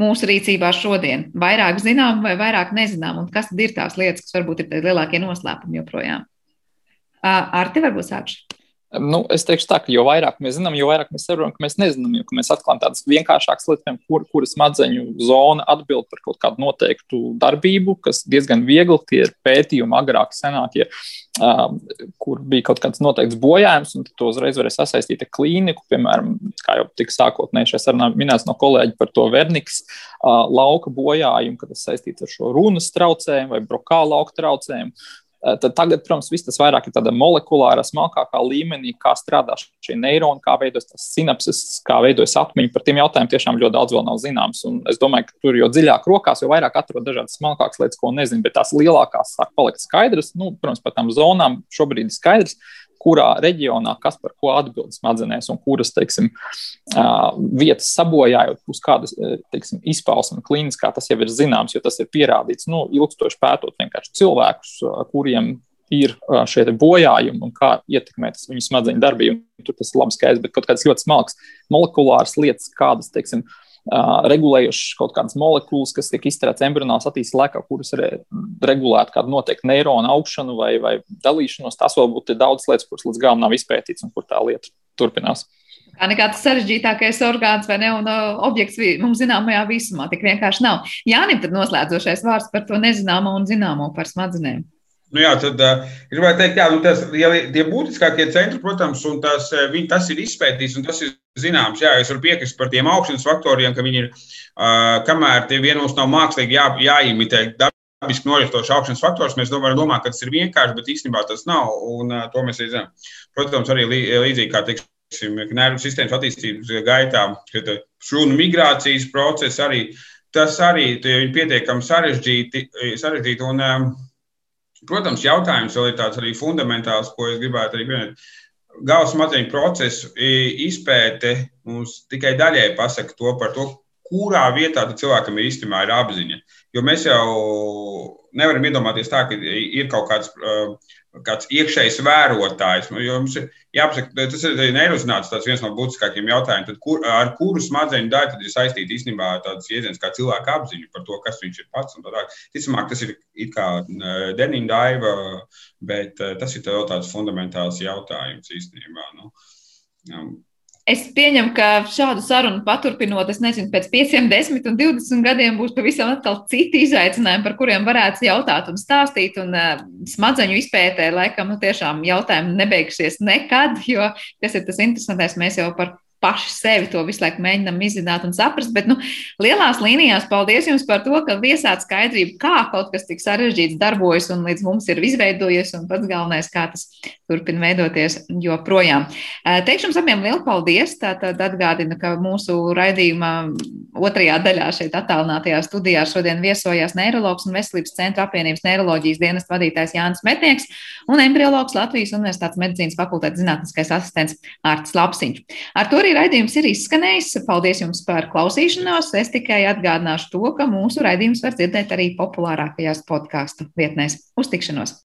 Mūsu rīcībā šodien vairāk zinām vai vairāk nezinām, un kas tad ir tās lietas, kas varbūt ir lielākie noslēpumi joprojām? Ar tevi varbūt sākšu. Nu, es teikšu, tā, ka jo vairāk mēs zinām, jo vairāk mēs saprotam, ka mēs nezinām. Jo mēs atklājam tādas vienkāršākas lietas, kur, kuras smadzeņu zona atbild par kaut kādu noteiktu darbību, kas diezgan viegli tie ir pētījumi, agrāk, senākie, um, kur bija kaut kāds noteikts bojājums, un to uzreiz varēja sasaistīt ar klīniku. Piemēram, kā jau tika sākotnēji šajā sarunā minēts no kolēģa par to verniks uh, lauka bojājumu, kad tas saistīts ar šo runas traucējumu vai brokāla lauka traucējumu. Eh, tad tagad, protams, viss tas vairāk ir tādā molekulārā, smalkākā līmenī, kā strādā šie neironi, kā veidojas tas sinapses, kā veidojas atmiņa. Par tiem jautājumiem tiešām ļoti daudz vēl nav zināms. Un es domāju, ka tur jo dziļāk rokās, jo vairāk atrod dažādas smalkākas lietas, ko nezinu, bet tās lielākās sāk palikt skaidras. Nu, protams, par tām zonām šobrīd ir skaidrs kurā reģionā kas par ko atbild smadzenēs un kuras teiksim, vietas sabojājot, uz kādas teiksim, izpausme klīniskā, tas jau ir zināms, jo tas ir pierādīts nu, ilgstoši pētot vienkārši cilvēkus, kuriem ir šie bojājumi un kā ietekmē tas viņu smadzeņu darbību. Tur tas ir labi skaidrs, bet kaut kādas ļoti smalkas molekulāras lietas, kādas, teiksim, Uh, regulējušas kaut kādas molekulas, kas tiek izstrādātas embrionālās attīstības laikā, kuras re, regulētu kādu noteiktu neironu augšanu vai, vai dalīšanos. Tas vēl būtu daudz lietas, kuras līdz galam nav izpētīts un kur tā lieta turpinās. Kā nekā tas sarežģītākais orgāns vai ne, un uh, objekts mums zināmajā visumā tik vienkārši nav. Jānim tad noslēdzošais vārds par to nezināmo un zināmo par smadzenēm. Nu jā, tad uh, gribētu teikt, ka nu, ja tie būtiskākie centri, protams, un tas, viņi, tas ir izpētīts un tas ir zināms. Jā, es varu piekrist par tiem augšanas faktoriem, ka viņi ir, uh, kamēr tie vienos nav mākslīgi jā, jāimitē dabiski noristošs augšanas faktors, mēs varam domāt, ka tas ir vienkārši, bet īstenībā tas nav, un uh, to mēs arī zinām. Protams, arī līdzīgi kā teiksim, nervu sistēmas attīstības gaitā, kad šūnu migrācijas process arī, tas arī ir pietiekami sarežģīti, sarežģīti un, um, Protams, jautājums vēl ir tāds arī fundamentāls, ko es gribētu arī pieminēt. Galvas smadzeņu procesu izpēte mums tikai daļēji pasaka to par to, kurā vietā cilvēkam īstenībā ir apziņa. Jo mēs jau nevaram iedomāties tā, ka ir kaut kāds, kāds iekšējs vērotājs. Jo mums ir jāpasaka, tas ir neirozināts tāds viens no būtiskākajiem jautājumiem, tad, kur, ar kuru smadzeņu daļu tad ir saistīta īstenībā tāds jēdziens kā cilvēka apziņa par to, kas viņš ir pats. Ticamāk, tas ir it kā deniņa daiva, bet tas ir tāds fundamentāls jautājums īstenībā. Nu. Es pieņemu, ka šādu sarunu paturpinot, es nezinu, pēc 5, 10 un 20 gadiem būs pavisam atkal citi izaicinājumi, par kuriem varētu jautāt un stāstīt. Un uh, smadzeņu izpētē laikam nu, tiešām jautājumi nebeigsies nekad, jo kas ir tas interesantais, mēs jau par paši sevi to visu laiku mēģinām izzināt un saprast. Bet, nu, lielās līnijās paldies jums par to, ka viesāt skaidrību, kā kaut kas tik sarežģīts darbojas un līdz mums ir izveidojies, un pats galvenais, kā tas turpina veidoties joprojām. Teikšu jums abiem lielu paldies. Tātad atgādinu, ka mūsu raidījumā otrajā daļā šeit attālinātajā studijā šodien viesojās neiroloģis un veselības centra apvienības neiroloģijas dienas vadītājs Jānis Metnieks un embriologs Latvijas Universitātes medicīnas fakultātes zinātniskais asistents Ārtis Lapsiņš. Ar to arī arī raidījums ir izskanējis. Paldies jums par klausīšanos. Es tikai atgādināšu to, ka mūsu raidījums var dzirdēt arī populārākajās podkāstu vietnēs. Uz tikšanos!